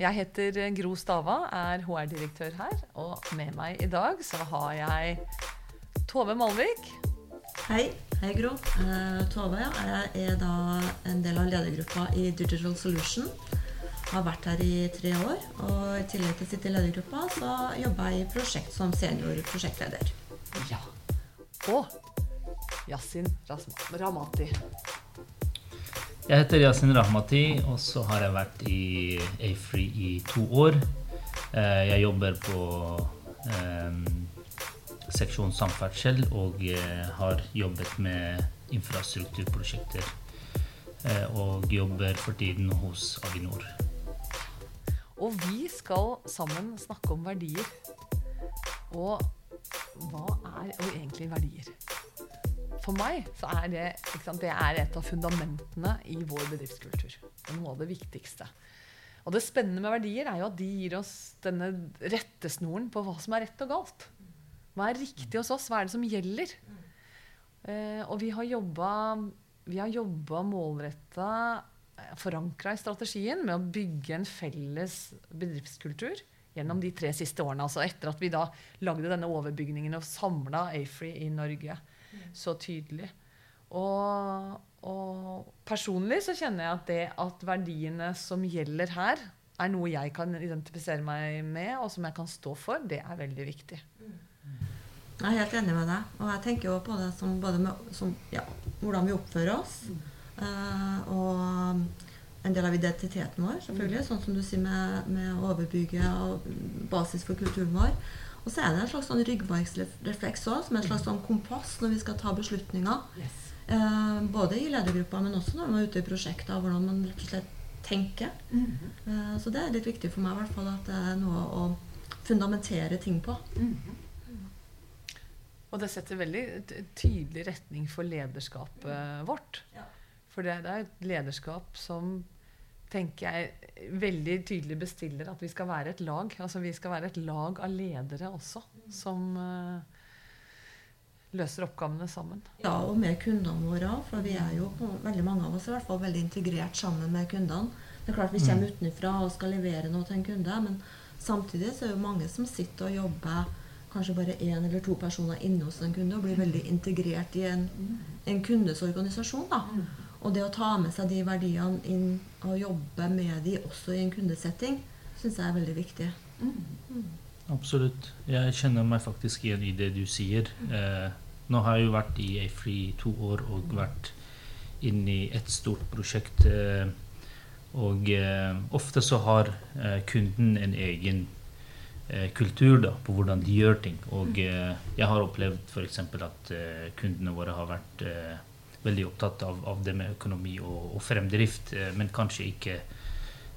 Jeg heter Gro Stava, er HR-direktør her. Og med meg i dag så har jeg Tove Malvik. Hei. Hei, Gro. Uh, Tove ja. jeg er da en del av ledergruppa i Digital Solution. Har vært her i tre år. Og i tillegg til å sitte i ledergruppa, så jobber jeg i prosjekt som senior prosjektleder. Ja. Og Yasin Ramati. Jeg heter Yasin Rahmati, og så har jeg vært i Afree i to år. Eh, jeg jobber på eh, seksjon samferdsel og eh, har jobbet med infrastrukturprosjekter. Og jobber for tiden hos Avinor. Og vi skal sammen snakke om verdier. Og hva er egentlig verdier? For meg så er det, sant, det er et av fundamentene i vår bedriftskultur. Det er noe av det viktigste. Og det spennende med verdier er jo at de gir oss denne rettesnoren på hva som er rett og galt. Hva er riktig hos oss? Hva er det som gjelder? Eh, og vi har jobba målretta, eh, forankra i strategien, med å bygge en felles bedriftskultur gjennom de tre siste årene. Altså etter at vi da lagde denne overbygningen og samla Afree i Norge så tydelig. Og, og, personlig så kjenner jeg at det at verdiene som gjelder her, er noe jeg kan identifisere meg med, og som jeg kan stå for, det er veldig viktig. Jeg er helt enig med deg. Og jeg tenker jo på det som både med som, ja, hvordan vi oppfører oss, uh, og en del av identiteten vår, selvfølgelig. Sånn som du sier med, med overbygget og basis for kulturen vår. Og så er det en slags sånn ryggmargsrefleks òg, som er en slags sånn kompass når vi skal ta beslutninger. Yes. Eh, både i ledergruppa, men også når man er ute i prosjekter, hvordan man rett og slett tenker. Mm -hmm. eh, så det er litt viktig for meg i hvert fall at det er noe å fundamentere ting på. Mm -hmm. Og det setter veldig tydelig retning for lederskapet vårt. Ja. For det, det er et lederskap som tenker jeg veldig tydelig bestiller at vi skal være et lag. Altså vi skal være et lag av ledere også, som uh, løser oppgavene sammen. Ja, og med kundene våre For vi er jo veldig mange av oss i hvert fall veldig integrert sammen med kundene. Det er klart Vi kommer mm. utenfra og skal levere noe til en kunde, men samtidig så er det mange som sitter og jobber kanskje bare én eller to personer inne hos en kunde og blir veldig integrert i en, en kundes organisasjon. da. Og det å ta med seg de verdiene inn og jobbe med de også i en kundesetting, syns jeg er veldig viktig. Mm. Mm. Absolutt. Jeg kjenner meg faktisk igjen i det du sier. Eh, nå har jeg jo vært i Afri i to år og vært inne i et stort prosjekt. Eh, og eh, ofte så har eh, kunden en egen eh, kultur da, på hvordan de gjør ting. Og eh, jeg har opplevd f.eks. at kundene våre har vært veldig opptatt av, av det med økonomi og, og fremdrift, eh, men kanskje ikke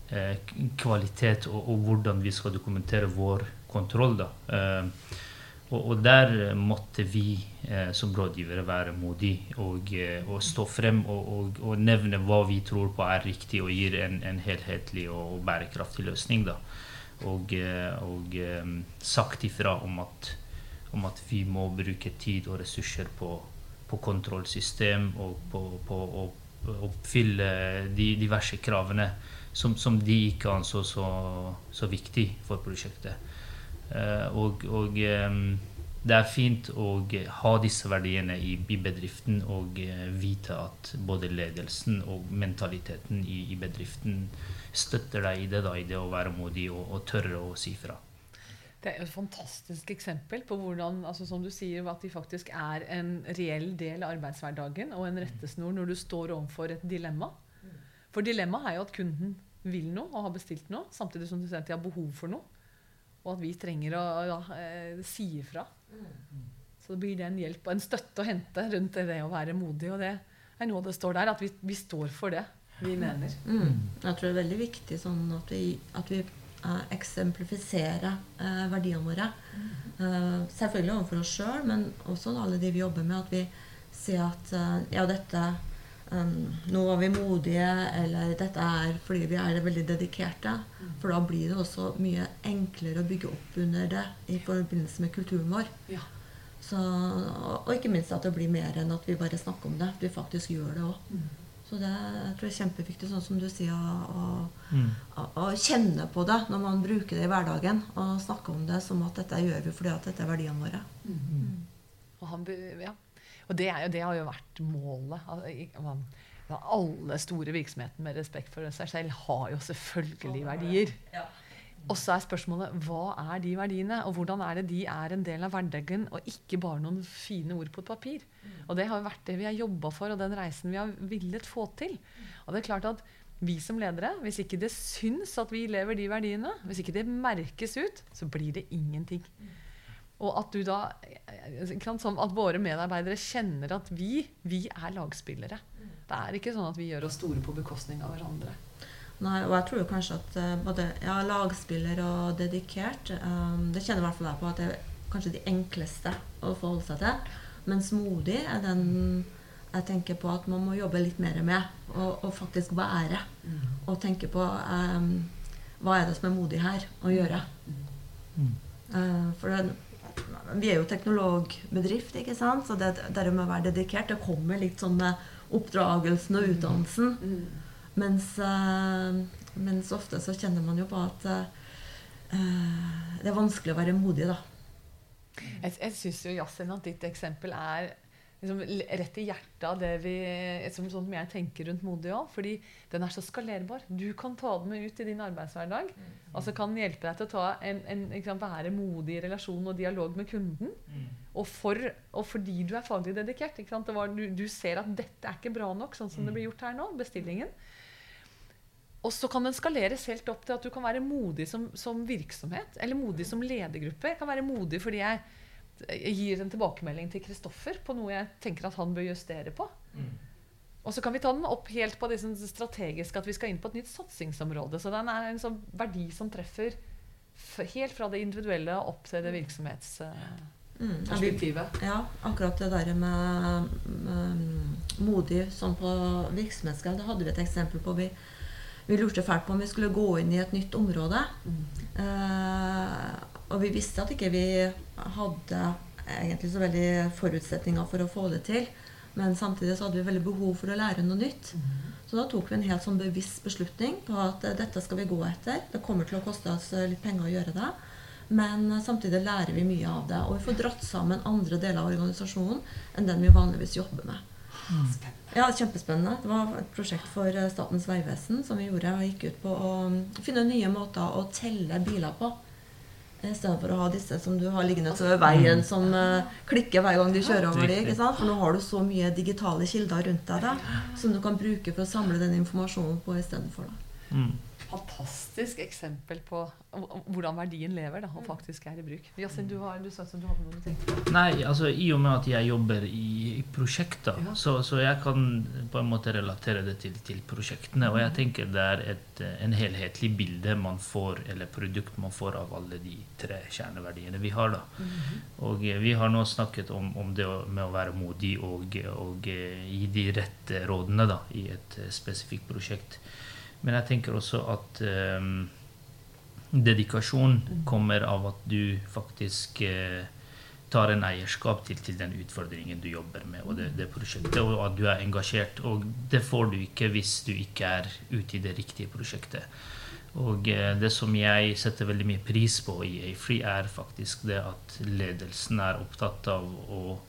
eh, kvalitet og, og, hvordan vi skal dokumentere vår kontroll. da. Eh, og, og, der måtte vi eh, som rådgivere være modige og, og stå frem og, og, nevne hva vi tror på er riktig, og gir en, en helhetlig og bærekraftig løsning. da. Og, sagt ifra om at, om at vi må bruke tid og ressurser på på kontrollsystem og på, på å oppfylle de diverse kravene som, som de ikke anså så, så viktig for prosjektet. Uh, og, og um, det er fint å ha disse verdiene i, i bedriften og uh, vite at både ledelsen og mentaliteten i, i bedriften støtter deg i det, da, i det å være modig og, og tørre å si fra. Det er et fantastisk eksempel på hvordan altså som du sier, at de faktisk er en reell del av arbeidshverdagen og en rettesnor når du står overfor et dilemma. For dilemmaet er jo at kunden vil noe og har bestilt noe, samtidig som de har behov for noe. Og at vi trenger å ja, eh, si ifra. Så det blir det en hjelp og en støtte å hente rundt det å være modig. Og det er noe det står der, at vi, vi står for det vi mener. Mm. Jeg tror det er veldig viktig sånn at vi, at vi eksemplifisere uh, verdiene våre. Uh, selvfølgelig overfor oss sjøl, men også alle de vi jobber med. At vi sier at ja, dette um, Nå var vi modige, eller dette er fordi vi er veldig dedikerte. For da blir det også mye enklere å bygge opp under det i forbindelse med kulturen vår. Ja. Så, og ikke minst at det blir mer enn at vi bare snakker om det. At vi faktisk gjør det òg. Så det jeg tror jeg er kjempeviktig, sånn som du sier, å, Mm. å, å kjenne på det når man bruker det i hverdagen. Og snakke om det som at dette gjør vi fordi at dette er verdiene våre. Og, han, ja. og det, er jo, det har jo vært målet. Altså, ja, alle store virksomheter med respekt for seg selv har jo selvfølgelig verdier. Og så er spørsmålet hva er de verdiene, og hvordan er det de er en del av hverdagen, og ikke bare noen fine ord på et papir. Og det har vært det vi har jobba for, og den reisen vi har villet få til. Og det er klart at vi som ledere, hvis ikke det syns at vi lever de verdiene, hvis ikke det merkes ut, så blir det ingenting. Og at du da At våre medarbeidere kjenner at vi, vi er lagspillere. Det er ikke sånn at vi gjør oss store på bekostning av hverandre. Nei, og jeg tror jo kanskje at eh, både ja, lagspiller og dedikert um, Det kjenner i hvert fall jeg på at det er kanskje de enkleste å forholde seg til. Mens modig er den jeg tenker på at man må jobbe litt mer med. Og, og faktisk være. Og tenke på um, hva er det som er modig her å gjøre. Mm. Uh, for det, vi er jo teknologbedrift, ikke sant? så det, det med å være dedikert det kommer litt sånn med oppdragelsen og utdannelsen. Mens, eh, mens ofte så kjenner man jo på at eh, det er vanskelig å være modig, da. Jeg, jeg syns jo Yasin, at ditt eksempel er liksom rett i hjertet av det vi, som, sånn som jeg tenker rundt modig òg. Fordi den er så skalerbar. Du kan ta den med ut i din arbeidshverdag. Altså kan den hjelpe deg til å ta en, en, liksom, være modig i relasjon og dialog med kunden. Og, for, og fordi du er faglig dedikert. Ikke sant? Det var, du, du ser at dette er ikke bra nok, sånn som det blir gjort her nå. Bestillingen. Og så kan den skaleres helt opp til at du kan være modig som, som virksomhet. Eller modig som ledergruppe. Jeg kan være modig fordi jeg, jeg gir en tilbakemelding til Kristoffer på noe jeg tenker at han bør justere på. Og så kan vi ta den opp helt på det strategiske at vi skal inn på et nytt satsingsområde. Så den er en sånn verdi som treffer f helt fra det individuelle opp til det virksomhetsperspektivet. Mm. Ja, akkurat det der med, med modig sånn på virksomhetsgrad, det hadde vi et eksempel på. Vi, vi lurte fælt på om vi skulle gå inn i et nytt område. Eh, og vi visste at ikke vi hadde egentlig så veldig forutsetninger for å få det til. Men samtidig så hadde vi veldig behov for å lære noe nytt. Så da tok vi en helt sånn bevisst beslutning på at eh, dette skal vi gå etter. Det kommer til å koste oss eh, litt penger å gjøre det. Men eh, samtidig lærer vi mye av det. Og vi får dratt sammen andre deler av organisasjonen enn den vi vanligvis jobber med. Ja, kjempespennende. Det var et prosjekt for eh, Statens vegvesen som vi gjorde. Og gikk ut på å mm, finne nye måter å telle biler på. I stedet for å ha disse som du har liggende over veien, som eh, klikker hver gang du kjører over dem. ikke sant? For nå har du så mye digitale kilder rundt deg da, som du kan bruke for å samle den informasjonen på istedenfor. Mm. Fantastisk eksempel på hvordan verdien lever da, og faktisk er i bruk. Yasin, du, har, du sa at du hadde noen ting. Nei, altså i og med at jeg jobber i, i prosjekter, Ja. så, så jeg kan på en måte relatere det til, til prosjektene. Og jeg tenker det er et, en helhetlig bilde man får, eller produkt man får av alle de tre kjerneverdiene vi har. da. Og eh, vi har nå snakket om, om det med å være modig og, og eh, gi de rette rådene da, i et eh, spesifikt prosjekt. Men jeg tenker også at eh, dedikasjon kommer av at du faktisk eh, tar en eierskap til, til den utfordringen du jobber med, og det, det prosjektet, og at du er engasjert. Og det får du ikke hvis du ikke er ute i det riktige prosjektet. Og eh, det som jeg setter veldig mye pris på i Afree, er faktisk det at ledelsen er opptatt av å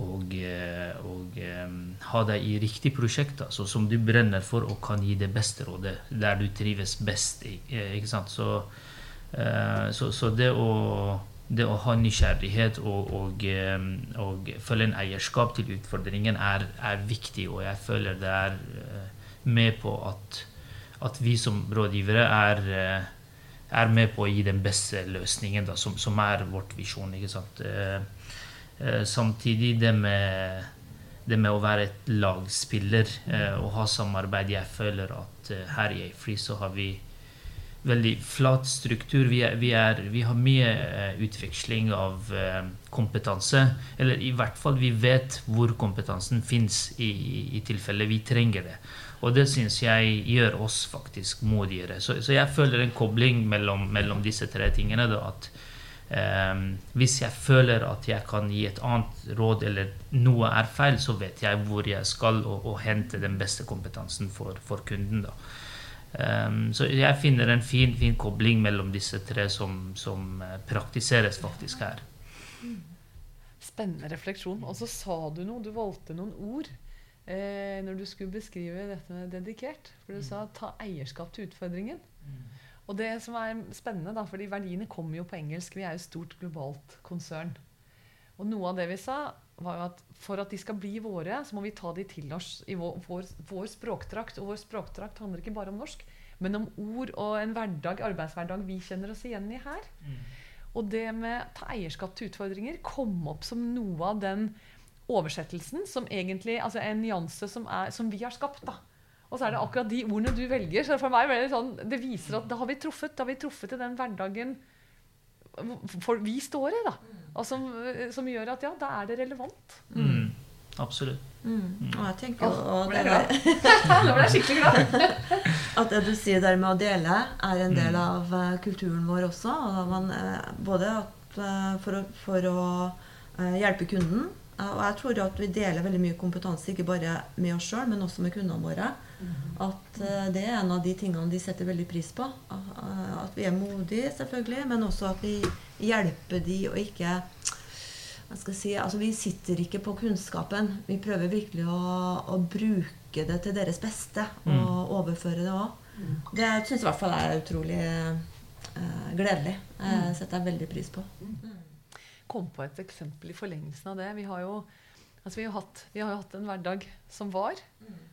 og, eh, og um, ha deg i riktig prosjekt, altså, som du brenner for og kan gi det beste rådet, der du trives best. eh, Ikke sant? Så, uh, så, så det, å, det å ha nysgjerrighet og, og, um, og følge en eierskap til utfordringen er, er viktig, og jeg føler det er uh, med på at, at vi som rådgivere er uh, er med på å gi den beste løsningen, da, som, som er vårt visjon. ikke sant? Eh, samtidig det med, det med å være et lagspiller eh, og ha samarbeid Jeg føler at eh, her i AFRI så har vi veldig flat struktur. Vi, er, vi, er, vi har mye eh, utveksling av eh, kompetanse. Eller i hvert fall vi vet hvor kompetansen fins i, i tilfelle vi trenger det. Og det syns jeg gjør oss faktisk modigere. Så, så jeg føler en kobling mellom, mellom disse tre tingene. Da, at eh, hvis jeg føler at jeg kan gi et annet råd, eller noe er feil, så vet jeg hvor jeg skal og, og hente den beste kompetansen for, for kunden. da. Um, så jeg finner en fin, fin kobling mellom disse tre som, som uh, praktiseres faktisk her. Spennende refleksjon. Og så sa du noe, du valgte noen ord eh, når du skulle beskrive dette med dedikert. For du sa 'ta eierskap til utfordringen'. Og det som er spennende, da, fordi verdiene kommer jo på engelsk, vi er jo et stort globalt konsern. Og noe av det vi sa, var jo at for at de skal bli våre, så må vi ta de til oss i vår, vår, vår språkdrakt. Og vår språkdrakt handler ikke bare om norsk, men om ord og en hverdag, arbeidshverdag vi kjenner oss igjen i her. Mm. Og det med ta eierskap til utfordringer kom opp som noe av den oversettelsen som egentlig Altså en nyanse som, er, som vi har skapt. da. Og så er det akkurat de ordene du velger. Så for meg ble det sånn Det viser at da har vi truffet. Da har vi truffet i den hverdagen for vi står i, da. Og som, som gjør at ja, da er det relevant. Mm. Absolutt. Mm. Og jeg tenker jo og ble det glad. Nå ble jeg skikkelig glad. At det du sier der med å dele, er en del Mm. av uh, kulturen vår også. Og da man, uh, både at, uh, for å, for å hjelpe kunden. Eh, Og jeg tror at vi deler veldig mye kompetanse, ikke bare med oss sjøl, men også med kundene våre. At eh, det er en av de tingene de setter veldig pris på. Eh, At vi er modige, selvfølgelig, men også at vi hjelper de og ikke hva skal jeg si, altså Vi sitter ikke på kunnskapen. Vi prøver virkelig å, å bruke det til deres beste Mm. og overføre det òg. Det syns i hvert fall jeg er utrolig eh, gledelig. Det setter jeg veldig pris på. Kom på et eksempel i forlengelsen av det. Vi har jo, altså vi har hatt, vi har jo hatt en hverdag som var.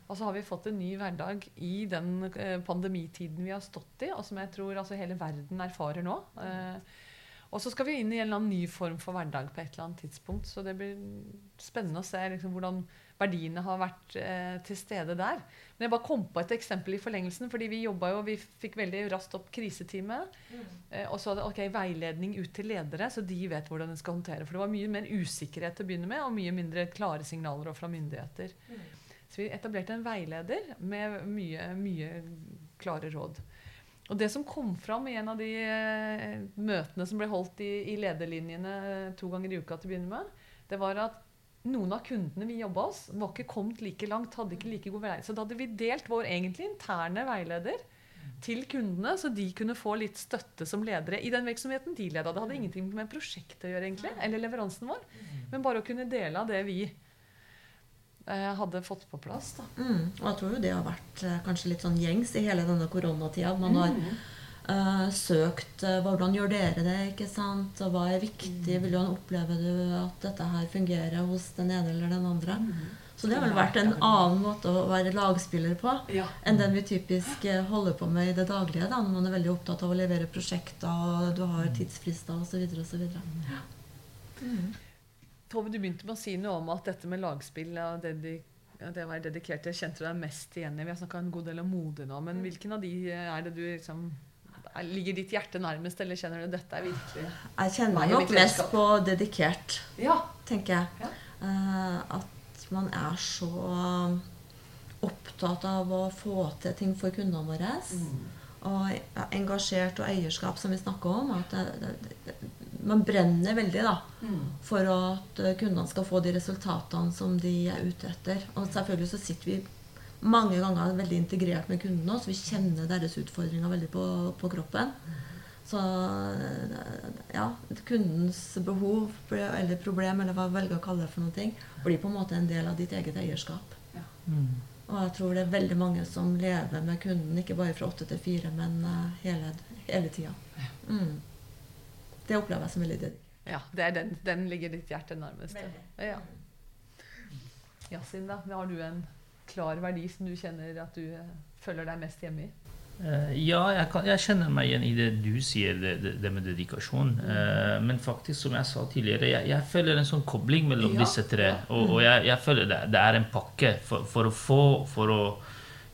Og så har vi fått en ny hverdag i den eh, pandemitiden vi har stått i, og som jeg tror altså, hele verden erfarer nå. Eh, og så skal vi inn i en eller annen ny form for hverdag på et eller annet tidspunkt. Så det blir spennende å se liksom, hvordan verdiene har vært eh, til stede der. Men jeg bare kom på et eksempel i forlengelsen, fordi vi jobba jo, vi fikk veldig raskt opp kriseteamet. Eh, og så hadde ok, veiledning ut til ledere, så de vet hvordan de skal håndtere. For det var mye mer usikkerhet til å begynne med, og mye mindre klare signaler fra myndigheter. Så vi etablerte en veileder med mye, mye klare råd. Og det som kom fram i en av de eh, møtene som ble holdt i, i lederlinjene to ganger i uka til å begynne med, det var at noen av kundene vi jobba hos, var ikke kommet like langt. hadde ikke like god veiledning. Så da hadde vi delt vår egentlig interne veileder til kundene, så de kunne få litt støtte som ledere i den virksomheten de leda. Det hadde ingenting med prosjektet å gjøre, egentlig, eller leveransen vår, men bare å kunne dele av det vi eh, hadde fått på plass. Da. Mm. Og jeg tror jo det har vært eh, kanskje litt sånn gjengs i hele denne koronatida. Man har eh, søkt uh, hvordan gjør dere det, ikke sant? Og hva er viktig? Hvordan opplever du at dette her fungerer hos den ene eller den andre? Så det har vel vært en annen måte å være lagspiller på Ja. enn den vi typisk eh, holder på med i det daglige. da, Når man er veldig opptatt av å levere prosjekter, og du har tidsfrister osv. osv. Tove, du begynte med å si noe om at dette med lagspill og dedi ja, det å være dedikert, det kjente du deg mest igjen i. Vi har snakka en god del om mode nå, men hvilken av de er det du liksom Ligger ditt hjerte nærmest, eller kjenner du dette er virkelig Jeg kjenner nok mest på dedikert. Ja. tenker jeg. Ja. Uh, at man er så opptatt av å få til ting for kundene våre. Og engasjert og eierskap, som vi snakker om. At det, det, man brenner veldig da, for at kundene skal få de resultatene som de er ute etter. Og selvfølgelig så sitter vi mange ganger veldig integrert med kundene, så vi kjenner deres utfordringer veldig på, på kroppen. Så eh, ja, kundens behov eller problem, eller hva vi velger å kalle det for noe, blir på en måte en del av ditt eget eierskap. Mm. Og jeg tror det er veldig mange som lever med kunden, ikke bare fra åtte til fire, men eh, hele, hele tida. Mm. Det opplever jeg som veldig digg. ja det er den, den ligger ditt hjerte nærmest. Veldig. Ja. Yasin, da. Har du en klar verdi som du kjenner at du eh, føler deg mest hjemme i? Eh, ja, jeg, kan, jeg kjenner meg igjen i det du sier, det, det, det med dedikasjon. Uh, men faktisk, som jeg sa tidligere, jeg, jeg føler en sånn kobling mellom Ja. disse tre. Og, og jeg, jeg føler det, det er en pakke for, for å få For å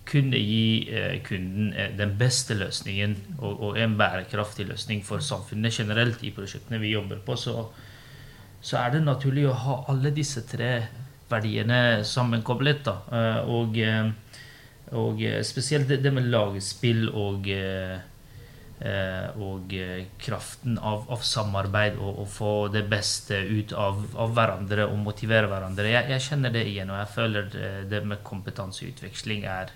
kunne gi uh, kunden uh, den beste løsningen og, og en bærekraftig løsning for samfunnet generelt i prosjektene vi jobber på, så, så er det naturlig å ha alle disse tre verdiene sammenkoblet. Da. Eh, og, eh, og eh, spesielt det, med lagspill og, og kraften av, av samarbeid og å få det beste ut av, av hverandre og motivere hverandre. Jeg, jeg, kjenner det igjen, og jeg føler det, med kompetanseutveksling er,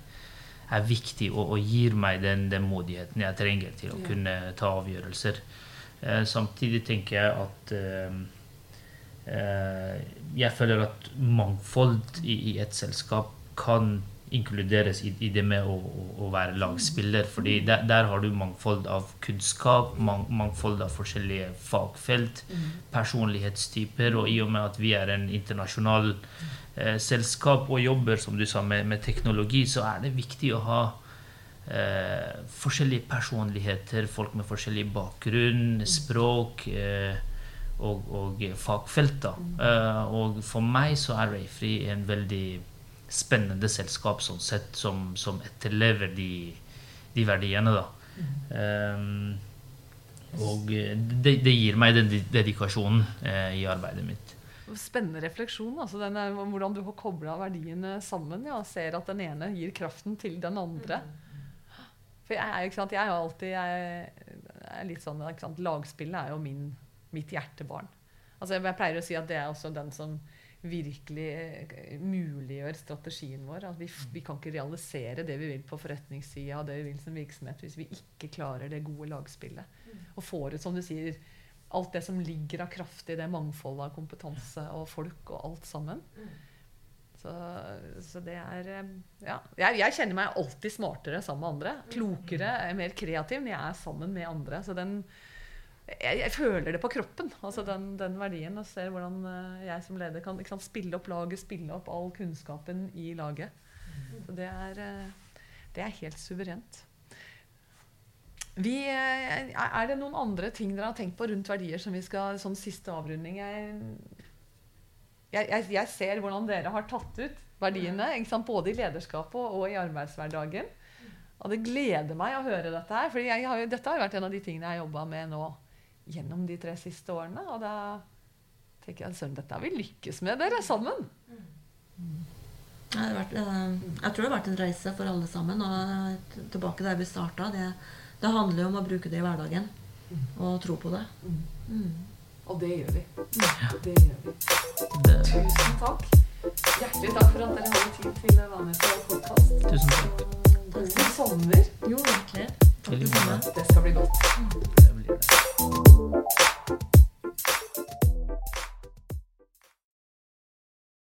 er viktig og, og, gir meg den, den modigheten jeg trenger til å kunne ta avgjørelser. Samtidig tenker jeg at jeg føler at mangfold i, i et selskap kan inkluderes i, i det med å, å, å, være lagspiller. fordi der, der, har du mangfold av kunnskap, mang, mangfold av forskjellige fagfelt, mm. personlighetstyper. Og i og med at vi er en internasjonal eh, selskap og jobber som du sa, med, med, teknologi, så er det viktig å ha eh, forskjellige personligheter, folk med forskjellig bakgrunn, mm. språk. Eh, og, og fagfelt. Da. Mm. Uh, og for meg så er Rayfree en veldig spennende selskap sånn sett, som, som etterlever de, de, verdiene, da. Um, og det, det, gir meg den dedikasjonen uh, i arbeidet mitt. Spennende refleksjon. altså denne, Hvordan du har kobla verdiene sammen. Ja, ser at den ene gir kraften til den andre. For jeg er, sant, jeg er jo alltid jeg, er litt sånn, Lagspillet er jo min, mitt hjertebarn. Altså, jeg pleier å si at det er også den som virkelig eh, muliggjør strategien vår. At vi, vi, kan ikke realisere det vi vil på forretningssida og det vi vil som virksomhet hvis vi ikke klarer det gode lagspillet. Mm. Og får ut, som du sier, alt det som ligger av kraft i det mangfoldet av kompetanse og folk og alt sammen. Mm. Så, så, det er eh, Ja. Jeg, jeg, kjenner meg alltid smartere sammen med andre. Mm. Klokere, mer kreativ når jeg er sammen med andre. Så den, jeg, jeg, føler det på kroppen, altså den, den, verdien. Og ser hvordan eh, jeg som leder kan sant, spille opp laget, spille opp all kunnskapen i laget. Så det er, eh, det er helt suverent. Vi, eh, er det noen andre ting dere har tenkt på rundt verdier som vi skal sånn siste avrunding? Jeg, jeg, jeg ser hvordan dere har tatt ut verdiene, både i lederskapet og i arbeidshverdagen. Og det gleder meg å høre dette her. For dette har jo vært en av de tingene jeg har jobba med nå gjennom de tre siste årene. Og da tenker jeg at dette har vi lykkes med, dere sammen. Mm. Vært, eh, jeg tror det har vært en reise for alle sammen. Og tilbake der vi starta. Det, det, handler jo om å bruke det i hverdagen. Og tro på det. Mm. Og det gjør vi. Det gjør vi. Tusen takk. Hjertelig takk for at dere hadde tid til å være med på podkast. God sommer. Jo, virkelig. Eliminar. Descarregou.